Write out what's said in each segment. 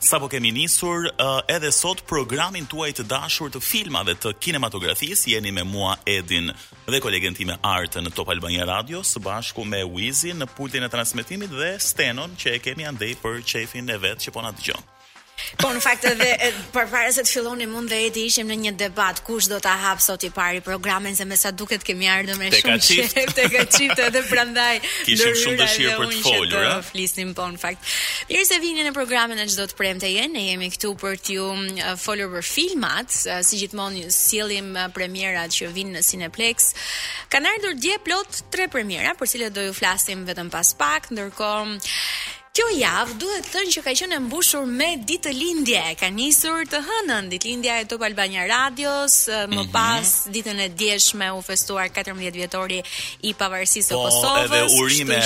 Sapo kemi nisur uh, edhe sot programin tuaj të dashur të filmave të kinematografisë, jeni me mua Edin dhe kolegen time Artë në Top Albania Radio, së bashku me Wizi në pultin e transmetimit dhe Stenon që e kemi andej për qefin e vet që po na dëgjon. Po në fakt edhe përpara se të fillonim unë dhe Edi ishim në një debat kush do ta hap sot i pari programin se me sa duket kemi ardhur me shumë qejf tek çift edhe prandaj kishim shumë dëshirë për të folur, a? Flisnim po në fakt. Mirë se vini në programin e çdo të premteje, ne jemi këtu për t'ju folur për filmat, si gjithmonë ju sjellim premierat që vijnë në Cineplex. Kanë ardhur dje plot tre premiera, për cilët do ju flasim vetëm pas pak, ndërkohë Kjo javë duhet thënë që ka qenë e mbushur me ditëlindje. Ka nisur të hënën ditëlindja e Top Albania Radios, më mhm. pas Ditën e djeshme u festua katërmbëdhjetë vjetori i Pavarësisë së Kosovës. Po, edhe urime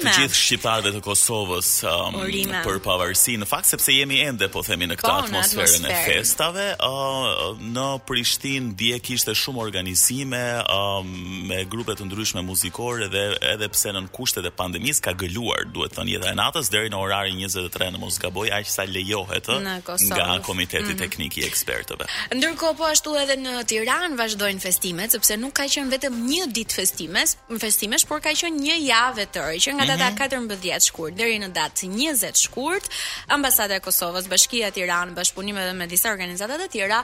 të gjithë shqiptarëve të Kosovës për Pavarësi. Në fakt sepse jemi ende po themi në këtë po, atmosferën e festave, në Prishtinë dje kishte shumë organizime me grupe të ndryshme muzikore dhe edhe pse nën kushtet e pandemisë ka gëluar, duhet thënë jeta e natës deri në orarin 23 në mos gaboj, aq sa lejohet nga Komiteti mhm. Teknik i Ekspertëve. festave. Ndërkohë po ashtu edhe në Tiranë vazhdojnë festimet, sepse nuk ka qenë vetëm një ditë festimes, festimesh, por ka qenë një javë e tërë, që nga data 14 shkurt deri në datë 20 shkurt, Ambasada e Kosovës, Bashkia e Tiranës, bashkëpunim edhe me disa organizata të tjera,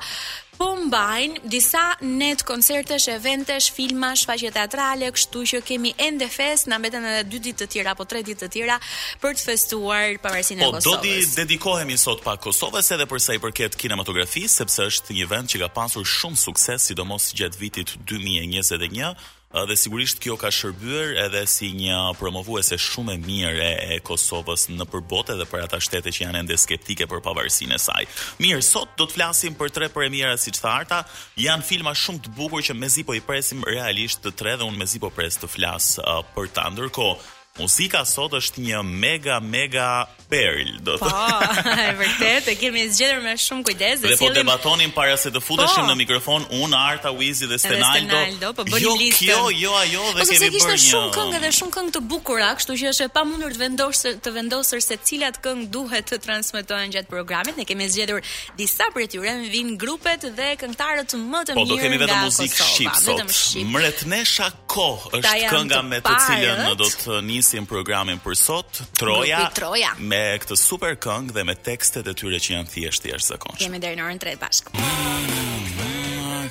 po mbajnë disa net koncertesh, eventesh, filmash, shfaqje teatrale, kështu që kemi ende festë, na mbeten edhe dy ditë të tjera apo tre ditë të tjera për të festuar pavarësinë e Kosovës. Po do t'i dedikohemi sot pak Kosovës edhe për sa i përket kinematografisë, sepse është një vend që ka pasur shumë sukses, sidomos gjatë vitit 2021, dhe sigurisht kjo ka shërbyer edhe si një promovuese shumë e mirë e Kosovës nëpër botë edhe për ata shtete që janë ende skeptike për pavarësinë e saj. Mirë, sot do të flasim për tre premiera siç tha Arta, janë filma shumë të bukur që mezi po i presim realisht të tre dhe unë mezi po pres të flas uh, për ta. Ndërkohë, Muzika sot është një mega mega perlë, do të. Po, e vërtetë, e kemi zgjedhur me shumë kujdes dhe, dhe po debatonim para se të futeshim po, në mikrofon unë, Arta, Wizi dhe Stenaldo. Stenaldo po bënim jo, listën. Kjo, jo, ajo dhe Ose kemi bërë një. Kishte shumë këngë dhe shumë këngë të bukura, kështu që është e pamundur të vendosh të vendosësh se cilat këngë duhet të transmetohen gjatë programit. Ne kemi zgjedhur disa prej tyre, vijnë grupet dhe këngëtarët më të mirë. Po do kemi vetëm muzikë shqip sot. Mretnesha kohë është kënga me të cilën do të nisim programin për sot, Troja, Troja. me këtë super këngë dhe me tekstet e tyre që janë thjesht të jashtëzakonshëm. Kemi deri në orën 3 bashkë.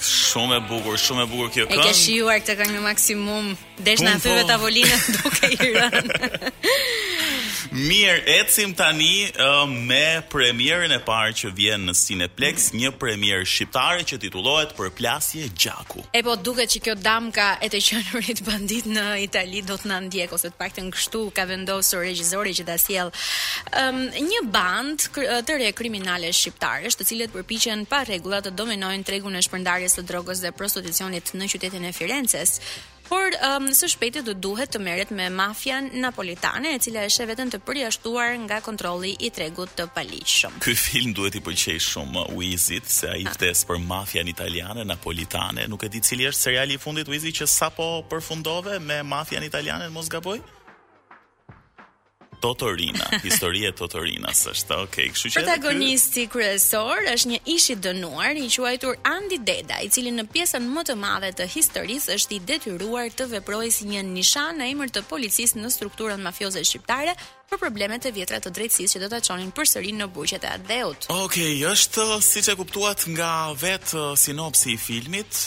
Shumë e bukur, shumë e bukur kjo këngë. E ke shijuar këtë këngë në maksimum. Desh na thyve tavolinën duke i rënë. Mirë, ecim tani uh, me premierën e parë që vjen në Cineplex, një premierë shqiptare që titullohet Përplasje gjaku. Epo duket që kjo damka e të qenurit bandit në Itali do të na ndjek ose të paktën kështu ka vendosur regjizori që ta sjell um, një bandë të re kriminale shqiptarësh, të cilët përpiqen pa rregulla të dominojnë tregun e shpërndarjes së drogës dhe prostitucionit në qytetin e Firences. Por um, së shpejti do duhet të merret me mafian napolitane, e cila e sheh veten të përjashtuar nga kontrolli i tregut të paligjshëm. Ky film duhet t'i pëlqejë shumë Uizit se ai vdes për mafian italiane napolitane. Nuk e di cili është seriali i fundit Uizi që sapo përfundove me mafian italiane, në mos gaboj? Toto Riina, historia e Toto Riinës është. Okej, okay, kështu që protagonisti ky... kryesor është një ish i dënuar i quajtur Andi Deda, i cili në pjesën më të madhe të historisë është i detyruar të veprojë si një nishan në emër të policisë në strukturën mafioze shqiptare, për problemet e vjetra të drejtësisë që do ta çonin përsëri në burgjet e atdheut. Okej, okay, është siç e kuptuat nga vetë sinopsi i filmit,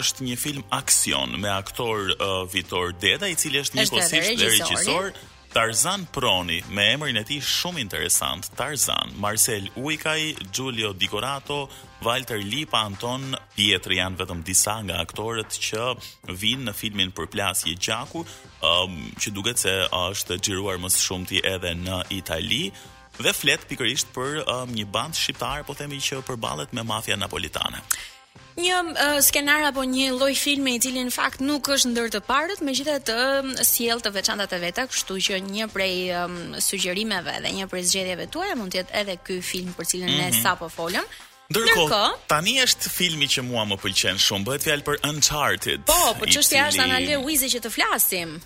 është një film aksion me aktor uh, Vitor Deda, i cili është njëkohësisht dhe regjisor. Tarzan Proni, me emrin e tij shumë interesant, Tarzan, Marsel Ujkaj, Giulio Dicorato, Walter Lipa, Anton Pjetri janë vetëm disa nga aktorët që vijnë në filmin Përplasje gjaku, um, që duket se është xhiruar më së shumti edhe në Itali dhe flet pikërisht për um, një bandë shqiptare, po themi që përballet me mafian napolitane. Një uh, skenar apo një lloj filmi i cili në fakt nuk është ndër të parët, megjithatë um, sjell të veçantat e veta, kështu që një prej um, sugjerimeve dhe një prej zgjedhjeve tuaja mund të jetë edhe ky film për cilin mm -hmm. ne mhm. sapo folëm. Ndërkohë, tani është filmi që mua më pëlqen shumë, bëhet fjalë për Uncharted. Po, po çështja është a na lë Uizi që të flasim.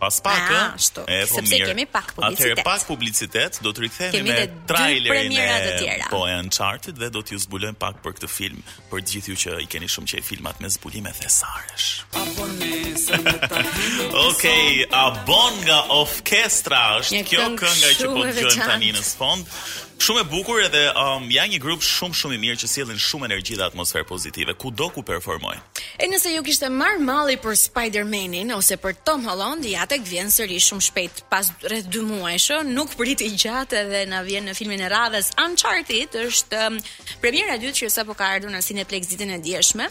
Pas pak, ah, eh? ashtu. E, po, Sepse mirë. kemi pak publicitet. Atëherë pak publicitet, do të rikthehemi me trailerin e po e Uncharted dhe do t'ju zbulojmë pak për këtë film, për të gjithë ju që i keni shumë qejf filmat me zbulime thesaresh. Okej, a bon nga orkestra është kjo kënga që po dëgjojmë tani në sfond? Shumë e bukur edhe um, ja një grup shumë shumë i mirë që sjellin shumë energji dhe atmosferë pozitive kudo ku performojnë. E nëse ju kishte marrë malli për Spider-Manin ose për Tom Holland, ja tek vjen sërish shumë shpejt pas rreth 2 muajsh, nuk priti gjatë edhe na vjen në filmin e radhës Uncharted, është um, premiera e dytë që sapo ka ardhur në Cineplex ditën e djeshme.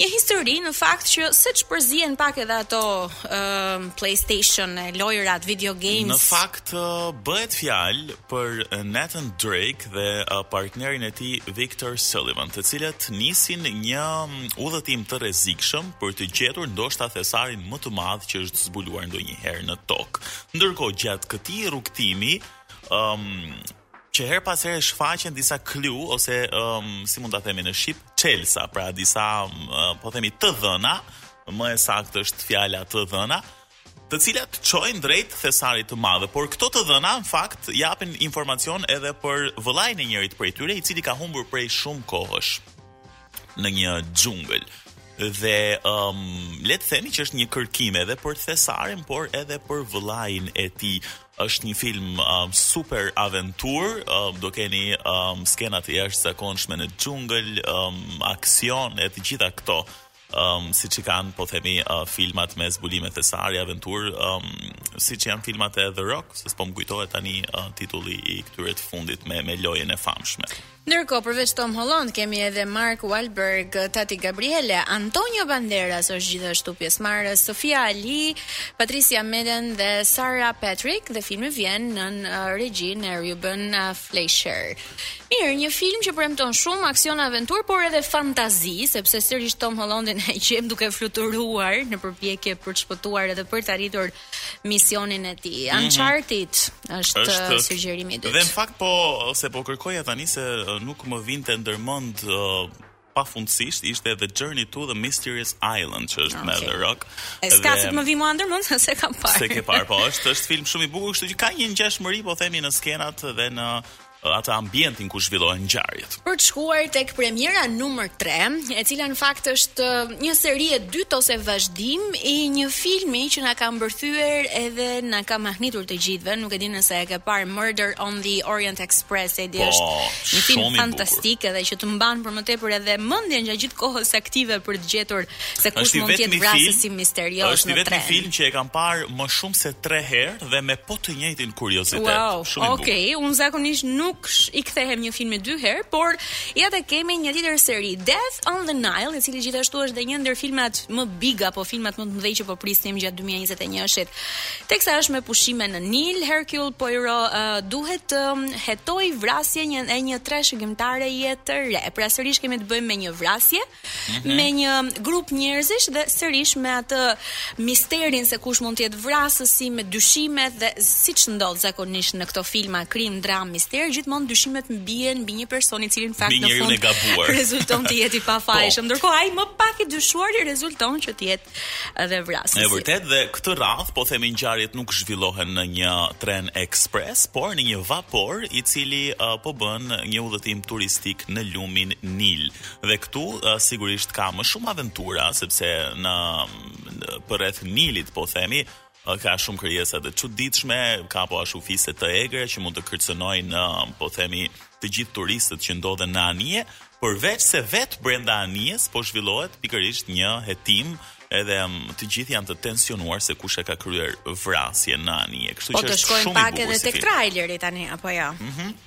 Një histori në fakt që seç përzihen pak edhe ato uh, PlayStation, lojërat, video games. Në fakt uh, bëhet fjalë për Nathan Drake dhe uh, partnerin e tij Victor Sullivan, të cilët nisin një mm, udhëtim të rrezikshëm për të gjetur ndoshta thesarin më të madh që është zbuluar ndonjëherë në tokë. Ndërkohë gjatë këtij rrugëtimi, um, që herë pas herë shfaqen disa clue ose um, si mund ta themi në shqip, çelësa, pra disa um, po themi të dhëna, më e saktë është fjala të dhëna, të cilat çojnë drejt thesarit të madh, por këto të dhëna në fakt japin informacion edhe për vëllain e njërit prej tyre, i cili ka humbur prej shumë kohësh në një xhungël dhe um, le të themi që është një kërkim edhe për thesarin, por edhe për vëllain e tij. Është një film um, super aventurë, um, do keni um, skena të jashtëzakonshme në xhungël, um, aksion e të gjitha këto, um, siç i kanë, po themi, uh, filmat me zbulime thesari, aventurë, um, siç janë filmat e The Rock, se s'po më kujtohet tani uh, titulli i këtyre të fundit me, me lojën e famshme. Ndërkohë, përveç Tom Holland, kemi edhe Mark Wahlberg, Tati Gabrielle, Antonio Banderas është gjithashtu pjesëmarrës, Sofia Ali, Patricia Meeden dhe Sarah Petrick dhe filmi vjen nën regjinë e Ruben Fleischer. Mirë, një film që premton shumë aksion aventurë, por edhe fantazi, sepse sërish Tom Hollandin e gjejmë duke fluturuar në përpjekje për të shpëtuar edhe për të arritur misionin e tij. Mhm. Uncharted është, është sugjerimi i dytë. Dhe në fakt po se po kërkoja tani se nuk më vinte ndërmend uh, pafundësisht ishte edhe Journey to the Mysterious Island që është okay. me The Rock. E s'ka si të më vijë mua ndërmend, s'e kam parë. S'e ke parë, po është, është film shumë i bukur, kështu që ka një ngjashmëri, po themi në skenat dhe në dhe atë ambientin ku zhvillohen ngjarjet. Për të shkuar tek premiera numër tre, e cila në fakt është një seri e dytë ose vazhdim i një filmi që na ka mbërthyer edhe na ka mahnitur të gjithëve, nuk e di nëse e ke parë Murder on the Orient Express, e di po, është një film fantastik edhe që të mban për më tepër edhe mendjen gjatë gjithë kohës aktive për të gjetur se kush mund të jetë vrasësi misterioz në tren. Është i vetmi film që e kam parë më shumë se 3 herë dhe me po të njëjtin kuriozitet. Wow, shumë i bukur. Okej, unë zakonisht nuk i kthehem një filmi dy herë, por ja te kemi një tjetër seri Death on the Nile, i cili gjithashtu është dhe një ndër filmat më big apo filmat më të mëdhenj që po prisnim gjatë 2021-shit. Teksa është me pushime në Nil, Hercule Poirot uh, duhet të um, hetojë vrasjen e një trashëgimtareje të re. Pra sërish kemi të bëjmë me një vrasje. me një grup njerëzish dhe sërish me atë misterin se kush mund të jetë vrasësi me dyshimet dhe siç ndodh zakonisht në këto filma krim, dramë, mister, gjithmonë dyshimet bien mbi një person i cili në fakt në fund rezulton të jetë i pafajshëm. Po. Ndërkohë ai më pak i dyshuari rezulton që të jetë edhe vrasësi. Është vërtet dhe këtë radhë po themi ngjarjet nuk zhvillohen në një tren ekspres, por në një vapor, i cili uh, po bën një udhëtim turistik në lumin Nil. Dhe këtu uh, sigurisht ka më shumë aventura sepse në, në përreth Nilit po themi uh, ka shumë krijesa të çuditshme, ka po ashtu fise të egra që mund të kërcënojnë në uh, po themi të gjithë turistët që ndodhen në anije, përveç se vetë brenda anijes po zhvillohet pikërisht një hetim edhe um, të gjithë janë të tensionuar se kush e ka kryer vrasjen në anije. Kështu po që është shumë i bukur. Po të shkojmë pak edhe tek traileri tani apo jo? Ja? Mhm. Mm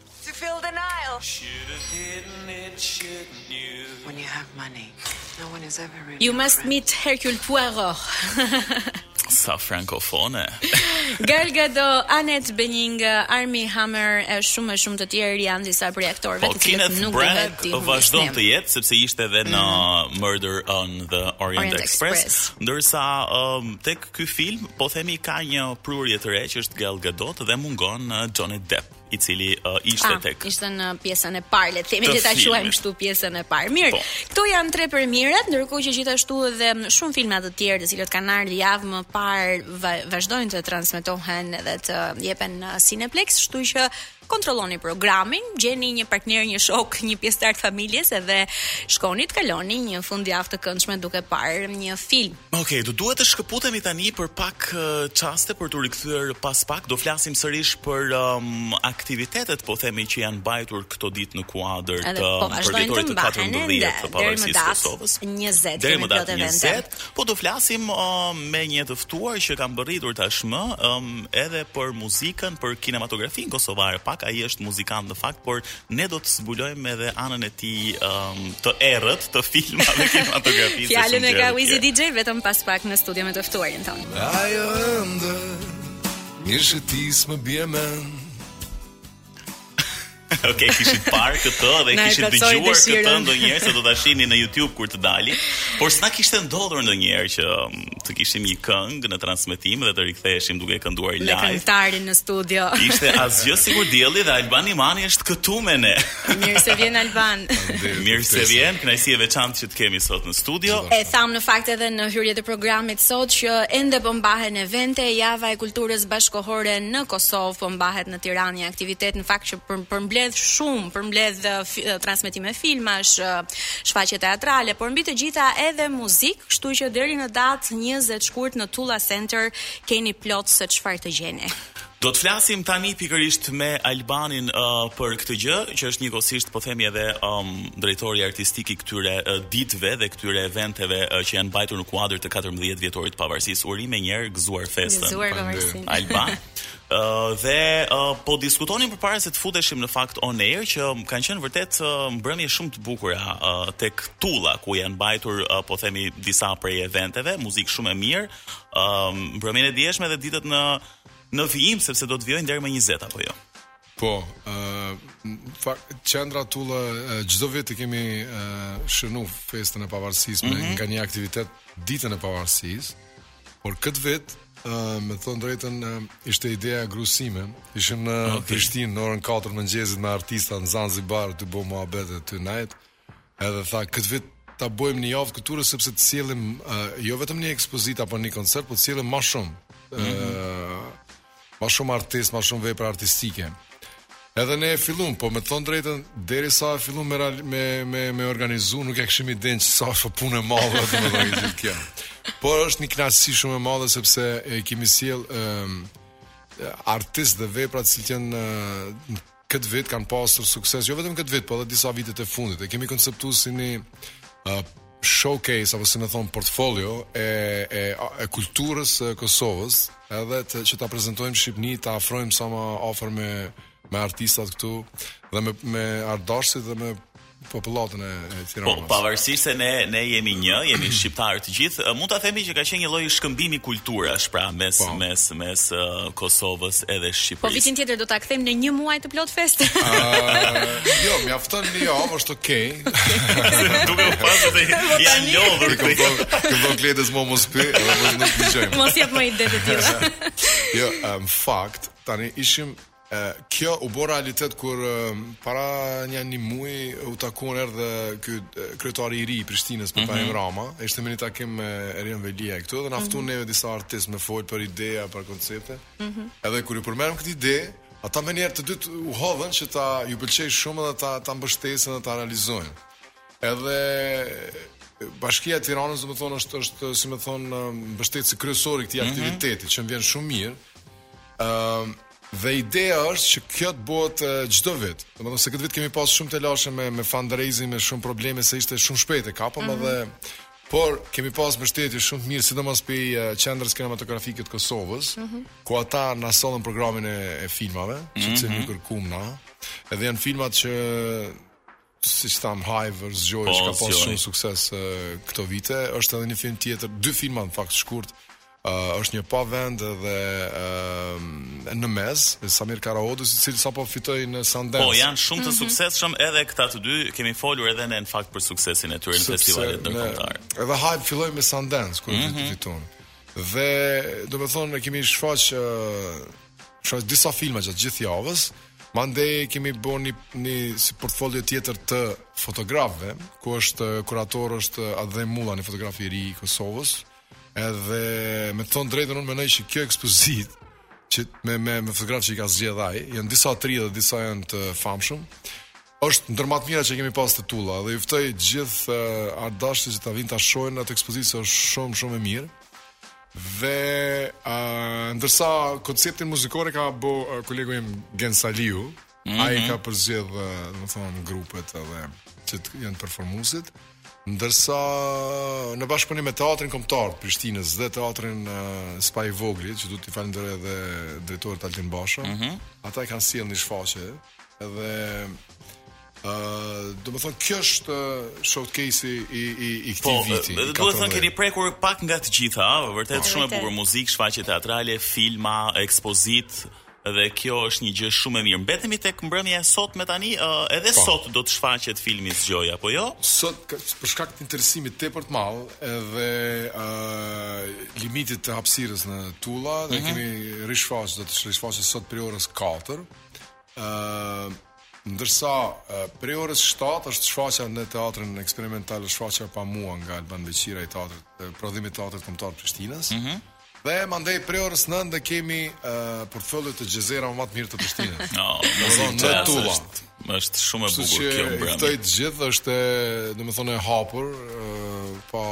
To fill the Nile. When you have money, no one is ever really. You must meet Hercule Poirot. Sa frankofone. Gal Gadot, Annette Bening, Armie Hammer e shumë e shumë të tjerë janë disa prej aktorëve po, të cilët duhet të dihen. Vazhdon të jetë sepse ishte edhe në mm. Murder on the Orient Express. Ndërsa um, tek ky film po themi ka një prurje të re që është Gal Gadot dhe mungon uh, Johnny Depp. i cili uh, ishte ah, tek. Ishte në pjesën e parë, le të themi, le ta quajmë kështu pjesën e parë. Mirë. Po. Këto janë tre premierat, ndërkohë që gjithashtu edhe shumë filma të tjerë, të cilët kanë ardhur javë më parë, vazhdojnë të transmetohen edhe të jepen në Cineplex, kështu që kontrolloni programin, gjeni një partner, një shok, një pjesëtar të familjes edhe shkoni të kaloni një fundjavë të këndshme duke parë një film. Okej, okay, do duhet të shkëputemi tani për pak çaste për t'u rikthyer pas pak. Do flasim sërish për um, aktivitetet, po themi që janë mbajtur këto ditë në kuadër të po përvjetorit të 14 të pavarësisë së Kosovës. Deri më datë 20. Po do flasim um, me një të ftuar që ka mbërritur tashmë um, edhe për muzikën, për kinematografinë kosovare. Pak ai është muzikant në fakt, por Ne do të zbulojmë edhe anën e tij um, të errët të filmave kinematografisë. Fjalën e ka Wizy DJ vetëm pas pak në studio me të ftuarin tonë. Ajo ëndër, një shëtis më bie mend. Ok, kishit parë këtë dhe kishit dëgjuar këtë ndonjëherë se do ta shihni në YouTube kur të dali, por s'na kishte ndodhur ndonjëherë që të kishim një këngë në transmetim dhe të riktheheshim duke kënduar live. Me këngëtarin në studio. Ishte Asgjë sikur dielli dhe Alban Nimani është këtu me ne. Mirë se vjen Alban. Mirë se vjen, kënaqësi e veçantë që të kemi sot në studio. E thamë në fakt edhe në hyrje të programit sot që ende po mbahen evente, java e kulturës bashkëkohore në Kosovë po mbahet në Tiranë një aktivitet në fakt që për, përmbledh shumë, përmbledh transmetime filmash, shfaqje teatrale, por mbi të gjitha edhe muzikë, kështu që deri në datë 20 shkurt në Tulla Center keni plot se çfarë të gjeni. Do të flasim tani pikërisht me Albanin uh, për këtë gjë, që është njëkohësisht po themi edhe um, drejtori artistik i këtyre uh, ditëve dhe këtyre eventeve uh, që janë mbajtur në kuadër të 14 vjetorit të pavarësisë. Urime njëherë gëzuar festën. Gëzuar pavarësinë. Alban. Uh, dhe uh, po diskutonim përpara se të futeshim në fakt on air që kanë qenë vërtet uh, mbrëmje shumë të bukura uh, tek Tulla ku janë mbajtur uh, po themi disa prej eventeve, muzikë shumë e mirë, uh, mbrëmjen e djeshme dhe ditët në në vijim sepse do të vijojnë deri më 20 apo jo. Po, ë uh, fakt qendra Tulla çdo uh, vit e kemi uh, shënu festën e pavarësisë mm -hmm. me mhm. nga një aktivitet ditën e pavarësisë. Por këtë vit, uh, me thonë drejtën, uh, ishte ideja e gruas sime. Ishim në okay. Prishtinë në orën 4 të mëngjesit me artista në Zanzibar tu bo muhabet e tu nejt. Edhe tha, këtë vit ta bojmë një javë kulture sepse të sjellim uh, jo vetëm një ekspozitë apo një koncert, por të sjellim ma shumë. Mm -hmm. uh, ma shumë artist, ma shumë vepra artistike. Edhe ne e fillum, po me të thonë drejtën, derisa e fillum me, me, me, me organizu, nuk e kishim idenë që sa është punë e madhe, domethënë gjithë kjo. Por është një knaqësi shumë e madhe, sepse e kemi sjell um, artist dhe vepra të cilët janë Këtë vit kanë pasur sukses, jo vetëm këtë vit, por edhe disa vitet e fundit. E kemi konceptu si një uh, showcase apo si me thonë portfolio e e e kulturës së Kosovës, edhe të, që ta prezantojmë n'Shqipni, ta afrojmë sa më afër me me artistat këtu dhe me me artdashësit dhe me popullatën e Tiranës. Po, pavarësisht se ne ne jemi një, jemi shqiptarë të gjithë, mund ta themi që ka qenë një lloj shkëmbimi kulturash pra mes po. mes mes uh, Kosovës edhe Shqipërisë. Po vitin tjetër do ta kthejmë në një muaj të plotë festë. Uh, jo, mjafton një javë, është okay. Duke u pasur të ja lodhur ti. Ti do kletes më mos pi, edhe mos nuk dëgjojmë. Mos jap më ide të tilla. Jo, në fakt, tani ishim Kjo u bë realitet kur para një një muaj u takum erdhi ky kryetari i ri i Prishtinës Përparim mhm. Rama, ishte me një takim me Erion Veliaj këtu dhe na ftu mhm. neve disa artistë me fol për ideja, për koncepte. Mhm. Edhe kur iu përmendëm këtë ide, ata menjëherë të dy u hodhën që ta iu pëlqeu shumë dhe ta ta mbështesin dhe ta realizojnë. Edhe Bashkia e Tiranës, domethënë është është si me thonë mbështetësi kryesor i këtij mhm. aktiviteti mm -hmm. që më vjen shumë mirë. Ëm uh, dhe ideja është që kjo të bëhet çdo vit. Domethënë se këtë vit kemi pas shumë telashe me me fundraising, me shumë probleme se ishte shumë shpejt e kapëm mm -hmm. edhe por kemi pas mbështetje shumë të mirë sidomos prej qendrës kinematografike të Kosovës, mm -hmm. ku ata na sollën programin e, e filmave, mm -hmm. që mhm. i kërkuam na. Edhe janë filmat që siç thamë Hive, Zgjoi po, që ka pas shumë sukses uh, këto vite, është edhe një film tjetër, dy filma në fakt të shkurt. Uh, është një Pa vend dhe uh, Në mes Samir Karahoda i cili sapo fitoi në Sundance. Po janë shumë të mm -hmm. suksesshëm edhe këta të dy, kemi folur edhe ne në fakt për suksesin e tyre në festivalet ndërkombëtare. Edhe Hive filloi me Sundance kur mm -hmm. fiton. Dhe domethënë ne kemi shfaq uh, shoh disa filma gjatë gjithë javës, mandej kemi bo një, një si portfolio tjetër të fotografëve, ku është kurator është Atdhe Mulla një fotograf i ri i Kosovës. Edhe me të thonë të drejtën unë mendoj që kjo ekspozitë që me me me fotografë që i ka zgjedh ai, janë disa të ri dhe disa janë të famshëm. Është ndër më të mirat që kemi pas te Tulla dhe ju ftoj të gjithë uh, ardashtë që të vinë ta shohin atë ekspozitë se është shumë shumë e mirë. Dhe uh, ndërsa konceptin muzikor e ka bo uh, kolegu im Genc Salihu, mm -hmm. ai mhm. ka përzgjedh, uh, domethënë, grupet edhe që të, janë performuesit. Ndërsa në bashkëpunim me Teatrin Kombëtar të Prishtinës dhe Teatrin uh, Spahivogli, që du t'i falënderoj edhe drejtorin Altin Basha, mm -hmm. ata kanë sjellë një shfaqje Edhe ë uh, domethënë kjo është showcase i i i, i këtij po, viti. Po, domethënë keni prekur pak nga të gjitha, ëh, vërtet po. shumë e bukur muzikë, shfaqje teatrale, filma, ekspozitë dhe kjo është një gjë shumë e mirë. Mbetemi tek mbrëmja e sotme tani, uh, edhe pa. Po. sot do të shfaqet filmi Zgjoi, apo jo? Sot për shkak të interesimit tepër të madh edhe uh, limitit të hapësirës në Tulla, mm -hmm. ne mhm. kemi rishfaqë, do të rishfaqë sot prej orës 4. Ë uh, ndërsa uh, prej orës 7 është shfaqja në teatrin eksperimental shfaqja Pa mua nga Alban Beqiraj teatrit uh, prodhimi i teatrit kombëtar të Prishtinës. Ëh. Mm -hmm. Dhe mandej prej orës 9 dhe kemi uh, portfolio të xhezerave më të mirë të Prishtinës. Jo, oh, domethënë në Tulla. Është shumë e bukur kjo brand. Këto të gjithë është, domethënë e hapur, uh, pa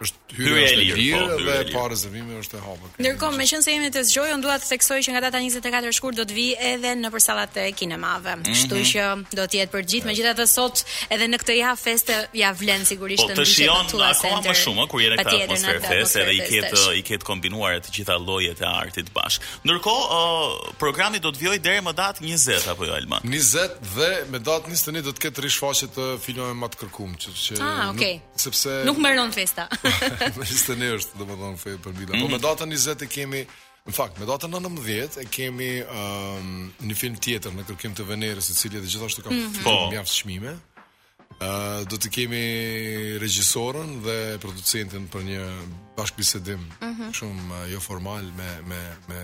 Është hyrja e lirë dhe e pa rezervime është e hapur. Ndërkohë, meqenëse jemi te Zgjoi, unë dua të theksoj që nga data 24 shkurt do të vi edhe në për sallat e kinemave. Mhm. Kështu mm -hmm. që do të jetë për gjithë, megjithatë sot edhe në këtë javë feste ja vlen sigurisht po, të ndihet aty. Po të shijon akoma më shumë kur jeni te kjo atmosferë feste edhe i ke të i ke të kombinuar të gjitha llojet e artit bashkë. Ndërkohë, uh, programi do të vijojë deri më datë 20 apo jo Alman? 20 dhe me datë 21 do të ketë rishfaqje të filmave më të kërkuar, që, që ah, okay. sepse nuk mbaron festa. Më 21 është, domethënë fe për Milan. Mm -hmm. Po mhm. me datën 20 e kemi Në fakt, me datën 19 e kemi um, një film tjetër në kërkim të Venerës, i cili edhe gjithashtu ka mm -hmm. mjaft çmime. Ë uh, do të kemi regjisorin dhe producentin për një bashkëbisedim mm -hmm. shumë uh, jo formal me me me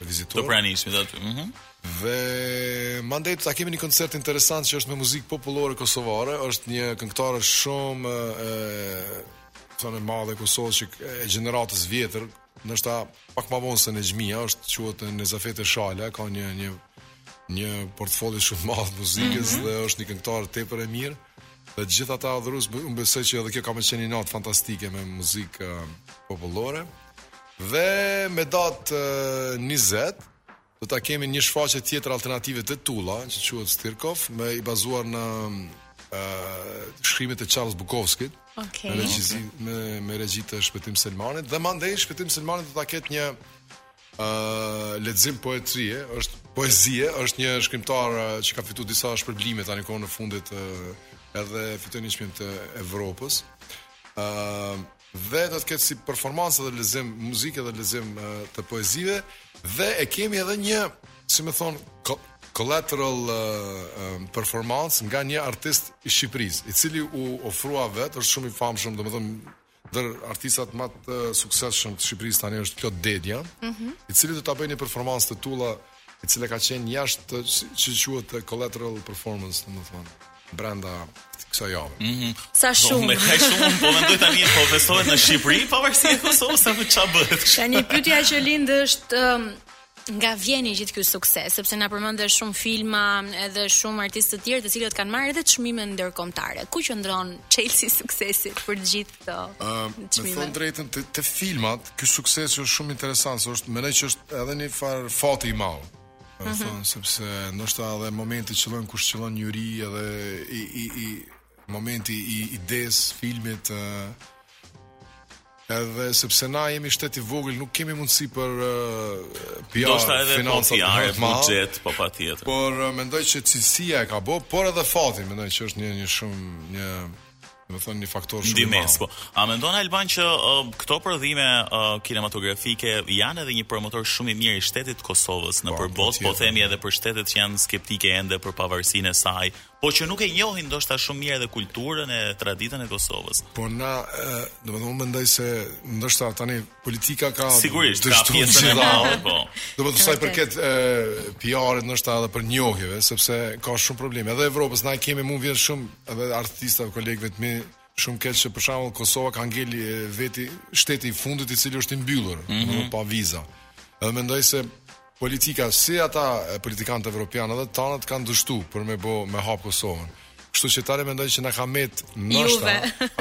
vizitorë. Të pranishmit aty. Mhm. Mm dhe mandej ta kemi një koncert interesant që është me muzikë popullore kosovare, është një këngëtare shumë të thonë e madhe e Kosovës që e gjeneratës vjetër, ndoshta pak më vonë se Nexhmija, është quhet Nezafete Shala, ka një një një portfolio shumë të madh të muzikës mm -hmm. dhe është një këngëtare tepër e mirë. Dhe të gjithë ata adhurues, unë besoj që edhe kjo ka me qenë një natë fantastike me muzikë popullore. Dhe me datë 20 do ta kemi një shfaqje tjetër alternative te Tulla, që quhet Stirkov, me i bazuar në ë shkrimet e Charles Bukowskit. Okej. Me regjizi me me regji të Shpëtim Selmanit dhe mandej Shpëtim Selmani do ta ketë një ë lexim poetrie, është poezie, është një shkrimtar ë, që ka fitu disa shpërblime tani kohën e fundit ë, edhe fitoi një çmim të Evropës. ë dhe do të ketë si performancë edhe lexim muzike dhe lexim të poezive dhe e kemi edhe një, si me thonë, collateral performance nga një artist i Shqipërisë, i cili u ofrua vetë, është shumë i famshëm, domethënë ndër artistat më të suksesshëm të Shqipërisë tani është Klod Dedja, mm -hmm. i cili do ta bëjë një performancë te Tulla e cila ka qenë jashtë që quhet collateral performance, domethënë brenda kësaj jave. Mm -hmm. Sa po, shumë. Po ka shumë, po mendoj tani po festohet në Shqipëri, pavarësia e Kosovës apo ç'a bëhet. Tani pyetja që lind është um, nga vjen i gjithë ky sukses, sepse na përmende shumë filma, edhe shumë artistë të tjerë, të cilët kanë marrë edhe çmime ndërkombëtare. Ku qëndron çelësi i suksesit për të gjithë këto. Ëm, uh, të thom drejtën te, te filmat, ky sukses është shumë interesant, se është mendoj që është edhe njëfar fati i madh. Do të mhm. thon sepse ndoshta edhe momenti qëllon kush qëllon njeri edhe i i i momenti i idesë s'filmit ë uh, Edhe sepse na jemi shtet i vogël, nuk kemi mundësi për uh, PR, po financiare, po PR, buxhet, po patjetër. Por uh, mendoj që cilësia e ka bë, por edhe fati mendoj që është një një shumë një Domethënë një faktor shumë i madh. Po. A mendon Alban që uh, këto prodhime uh, kinematografike janë edhe një promotor shumë i mirë i shtetit të Kosovës nëpër botë, po themi edhe për shtetet që janë skeptike ende për pavarësinë e saj, po që nuk e njohin ndoshta shumë mirë edhe kulturën e traditën e Kosovës. Po na, uh, domethënë unë mendoj se ndoshta tani Politika ka sigurisht ka pjesën e madhe, po. Domethënë sa i përket PR-it ndoshta edhe për njohjeve, sepse ka shumë probleme. Edhe Evropës na kemi mu m'vjen shumë edhe artistave, kolegëve të mi, shumë keq që për shembull Kosova ka ngel shteti i fundit i cili është i mbyllur, mm -hmm. pa viza. Edhe mendoj se Politika si ata politikanët evropianë edhe tanët kanë dështu për me bo me hap Kosovën. Kështu që tani mendoj që na ka met ndoshta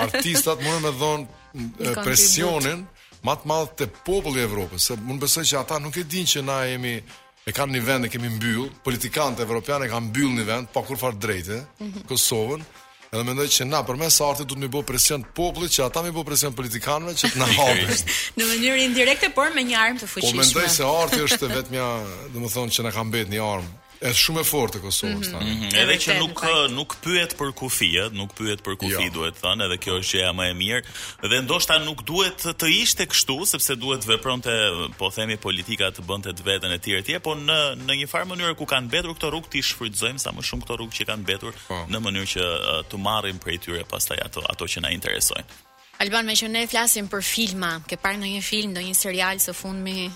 artistat munemi me dhonë presionin më të madh te populli i Evropës, se unë besoj që ata nuk e dinë që na jemi e kanë një vend e kemi mbyll, politikanët evropianë e kanë mbyll një vend pa kurrfarë drejte, mm -hmm. Kosovën, Edhe mendoj që na përmes artit duhet me bo presion popullit që ata me bo presion politikanëve që të na hapin. në mënyrë indirekte por me një armë të fuqishme. Po mendoj se arti është e vetmja, domethënë që na ka mbetë një armë është shumë e fortë Kosova mm -hmm. tani. Mm -hmm. Edhe që nuk nuk pyet për kufi, ë, nuk pyet për kufi, duhet thënë, edhe kjo është gjëja më e mirë dhe ndoshta nuk duhet të ishte kështu sepse duhet të vepronte, po themi politika të bënte të veten e tjerë etj, po në në një farë mënyre kur kanë mbetur këto rrugë t'i shfrytëzojmë sa më shumë këto rrugë që kanë mbetur po. në mënyrë që uh, të marrim prej tyre pastaj ato ato që na interesojnë. Alban, meqë ne flasim për filma, ke parë ndonjë film, ndonjë serial së fundmi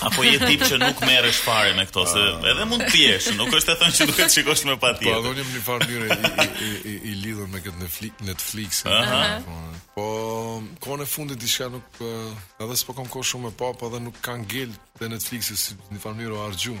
Apo je tip që nuk merresh fare me këto, se ah. edhe mund të jesh, nuk është e thënë që duhet të shikosh patjetër. Po, domethënë në një farë mënyre i, i, i, i lidhur me këtë Netflix, Netflix. Uh -huh. Po, po kohën e fundit diçka nuk eh, edhe s'po kam kohë shumë me pa, po edhe nuk ka ngel te Netflixi si një farë mënyre o Arjun.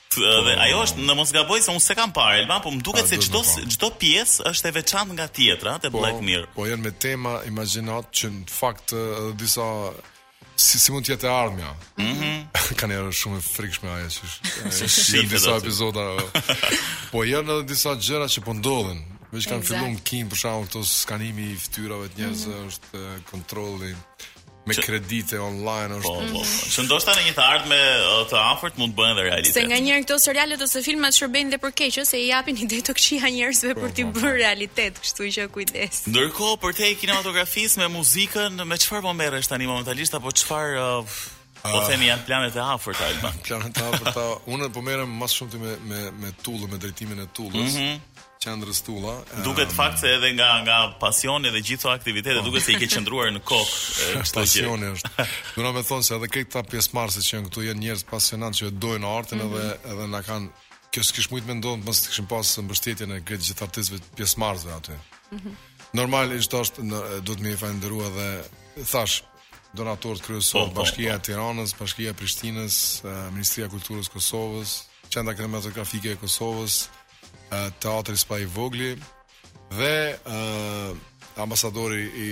Dhe ajo është në mos gaboj se unë s'e kam parë Alban, po më duket se çdo çdo pjesë është e veçantë nga tjetra te po, Black Mirror. Po janë me tema imagjinat që në fakt edhe disa si si mund të jetë e ardhmja. Mhm. Mm Kanë qenë shumë të frikshme ajo që është. Në disa epizoda. po janë edhe disa gjëra që po ndodhin veç kanë filluar në Kinë për shembull skanimi i fytyrave të njerëzve mm -hmm. është kontrolli. me që... kredite online është. Po, po, po. Që ndoshta në një të ardhme të afërt mund të bëhen dhe realitet. Se nganjëherë këto serialet ose filmat shërbejnë dhe për keq, ose i japin ide të këqija njerëzve për t'i bërë realitet, kështu që kujdes. Ndërkohë përtej kinematografisë me muzikën, me çfarë po merresh tani momentalisht apo çfarë uh, Po ah. themi janë planet e afërta Alban. Planet e afërta. Unë po merrem më shumë me me me Tullën, me drejtimin e Tullës. Mm -hmm. Qendrës Tulla. Ehm, duket fakt se edhe nga nga pasioni dhe gjithë aktivitete po. duket se i ke qëndruar në kokë. Është pasioni është. Domethënë se edhe këta pjesëmarrësit që janë këtu janë njerëz pasionantë që dojnë artin mm -hmm. edhe edhe na kanë kjo s'kish mujt me ndodh mos të kishim pas mbështetjen e gjithë gjithë artistëve pjesëmarrësve aty. Mm -hmm. Normalisht është në, do t'i falënderoj edhe thash donatorët kryesorë po, po, Bashkia e Tiranës, Bashkia e Prishtinës, Ministria e Kulturës së Kosovës, Qendra Kinematografike e Kosovës, uh, teatri Spahivogli dhe uh, ambasadori i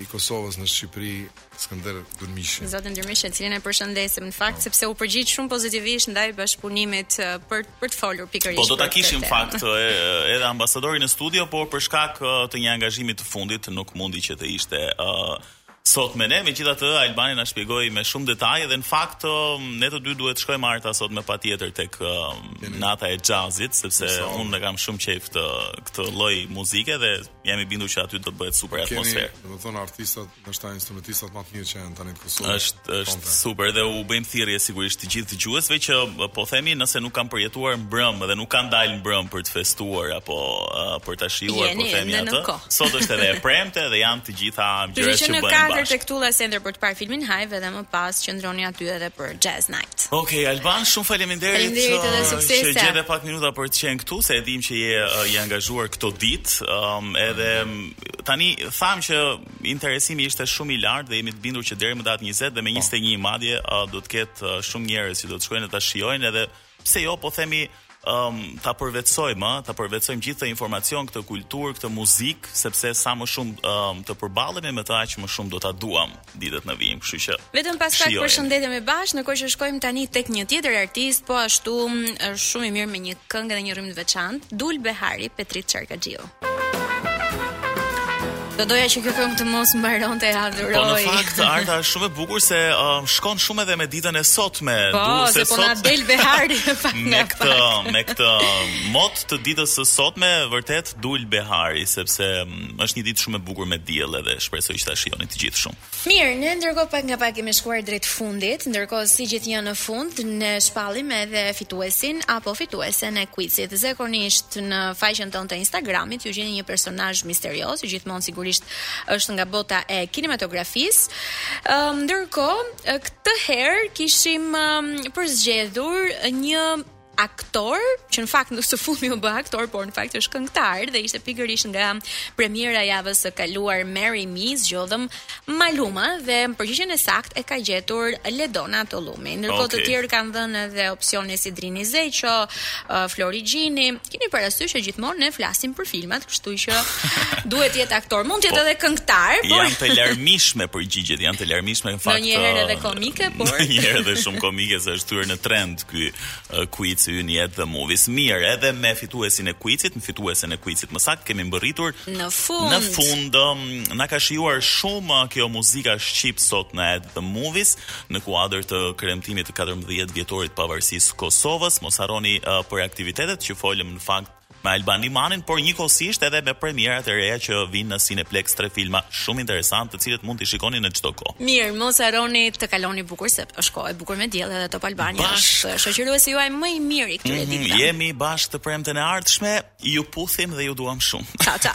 i Kosovës në Shqipëri, Skënder Durmishi. Zotin Durmishi, të cilin e përshëndesim në fakt sepse u përgjigj shumë pozitivisht ndaj bashkëpunimit për për të folur pikërisht. Po do ta kishim fakt edhe ambasadorin në studio, por për shkak të një angazhimi të fundit nuk mundi që të ishte uh, sot me ne, megjithatë Albani na shpjegoi me shumë detaje dhe në fakt ne të dy duhet të shkojmë Arta sot me patjetër tek nata e xhazit, sepse unë e kam shumë qejf këtë lloj muzike dhe jam i bindur që aty do të bëhet super atmosferë. Kemi, domethënë artistat, ndoshta instrumentistat më të mirë që janë tani në Kosovë. Është është super dhe u bëjmë thirrje sigurisht të gjithë dëgjuesve që po themi nëse nuk kanë përjetuar mbrëm dhe nuk kanë dalë mbrëm për të festuar apo uh, për ta shijuar po themi atë. Sot është edhe e premte dhe janë të gjitha gjërat që bëjnë bashkë. Që në katër tek Tulla Center për të parë filmin Hive dhe më pas qëndroni aty edhe për Jazz Night. Okej, okay, Alban, shumë faleminderit. Faleminderit edhe uh, suksese. Që gjete pak minuta për të qenë këtu, se e dimë që je uh, i angazhuar këto ditë, um, edhe um, tani tham që interesimi ishte shumë i lartë dhe jemi të bindur që deri më datë 20 dhe me 21 po. madje uh, do të ketë uh, shumë njerëz që do të shkojnë ta shijojnë edhe Pse jo, po themi um, ta përvetsojmë, ëh, ta përvetsojmë gjithë këtë informacion, këtë kulturë, këtë muzikë, sepse sa më shumë um, të përballemi me të aq më shumë do ta duam ditët në vijim, kështu që Vetëm pas pak përshëndetemi bashkë, ndërkohë që shkojmë tani tek një tjetër artist, po ashtu është shumë i mirë me një këngë dhe një rrymë të veçantë, Dul Behari, Petrit Çarkaxhiu. Do doja që kjo këngë të mos mbaronte e adhuroj. Po në fakt Arta është shumë e bukur se um, shkon shumë edhe me ditën e sotme. Po, dul, se, se po sot... na del behari pak me këtë pak. me këtë mot të ditës së sotme vërtet dul behari sepse um, është një ditë shumë e bukur me diell edhe shpresoj që ta shijoni të gjithë shumë. Mirë, ne ndërkohë pak nga pak kemi shkuar drejt fundit, ndërkohë si gjithnjë në fund ne shpallim edhe fituesin apo fituesen e kuizit. Zakonisht në faqen tonë të Instagramit ju gjeni një personazh misterioz, që gjithmonë sigurisht është nga bota e kinematografisë. Ëm ndërkohë këtë herë kishim përzgjedhur një aktor, që në fakt së fundi u bë aktor, por në fakt është këngëtar dhe ishte pikërisht nga premiera e javës së kaluar Marry Me zgjodhëm Maluma dhe përgjigjen e saktë e ka gjetur Ledona Tollumi. Ndërkohë okay. të tjerë kanë dhënë edhe opsione si Drini Zeqo, uh, Flori Gjini. Kini parasysh që gjithmonë ne flasim për filmat, kështu që duhet të jetë aktor, mund të jetë po, edhe këngëtar, por janë të larmishme përgjigjet, janë të larmishme në fakt. Ndonjëherë edhe komike, por ndonjëherë edhe shumë komike se është thyer në trend. ky uh, quiz ynë i At the Movies. Mirë, edhe me fituesin e quizit, me fituesen e quizit më saktë kemi mbërritur në fund. Në fund um, na ka shijuar shumë uh, kjo muzika shqip sot në At the Movies në kuadër të kremtimit të 14 vjetorit pavarësisë së Kosovës. Mos harroni uh, për aktivitetet që folëm në fakt me Alban Limanin, por njëkohësisht edhe me premierat e reja që vijnë në Cineplexx, tre filma shumë interesantë, të cilët mund t'i shikoni në çdo kohë. Mirë, mos harroni të kaloni bukur se është kohë e bukur me diell edhe Top Albania. Bash... Është shoqëruesi juaj më i mirë i këtyre mm -hmm, ditëve. Jemi bashkë të premten e ardhshme, ju puthim dhe ju duam shumë. Ciao, ciao.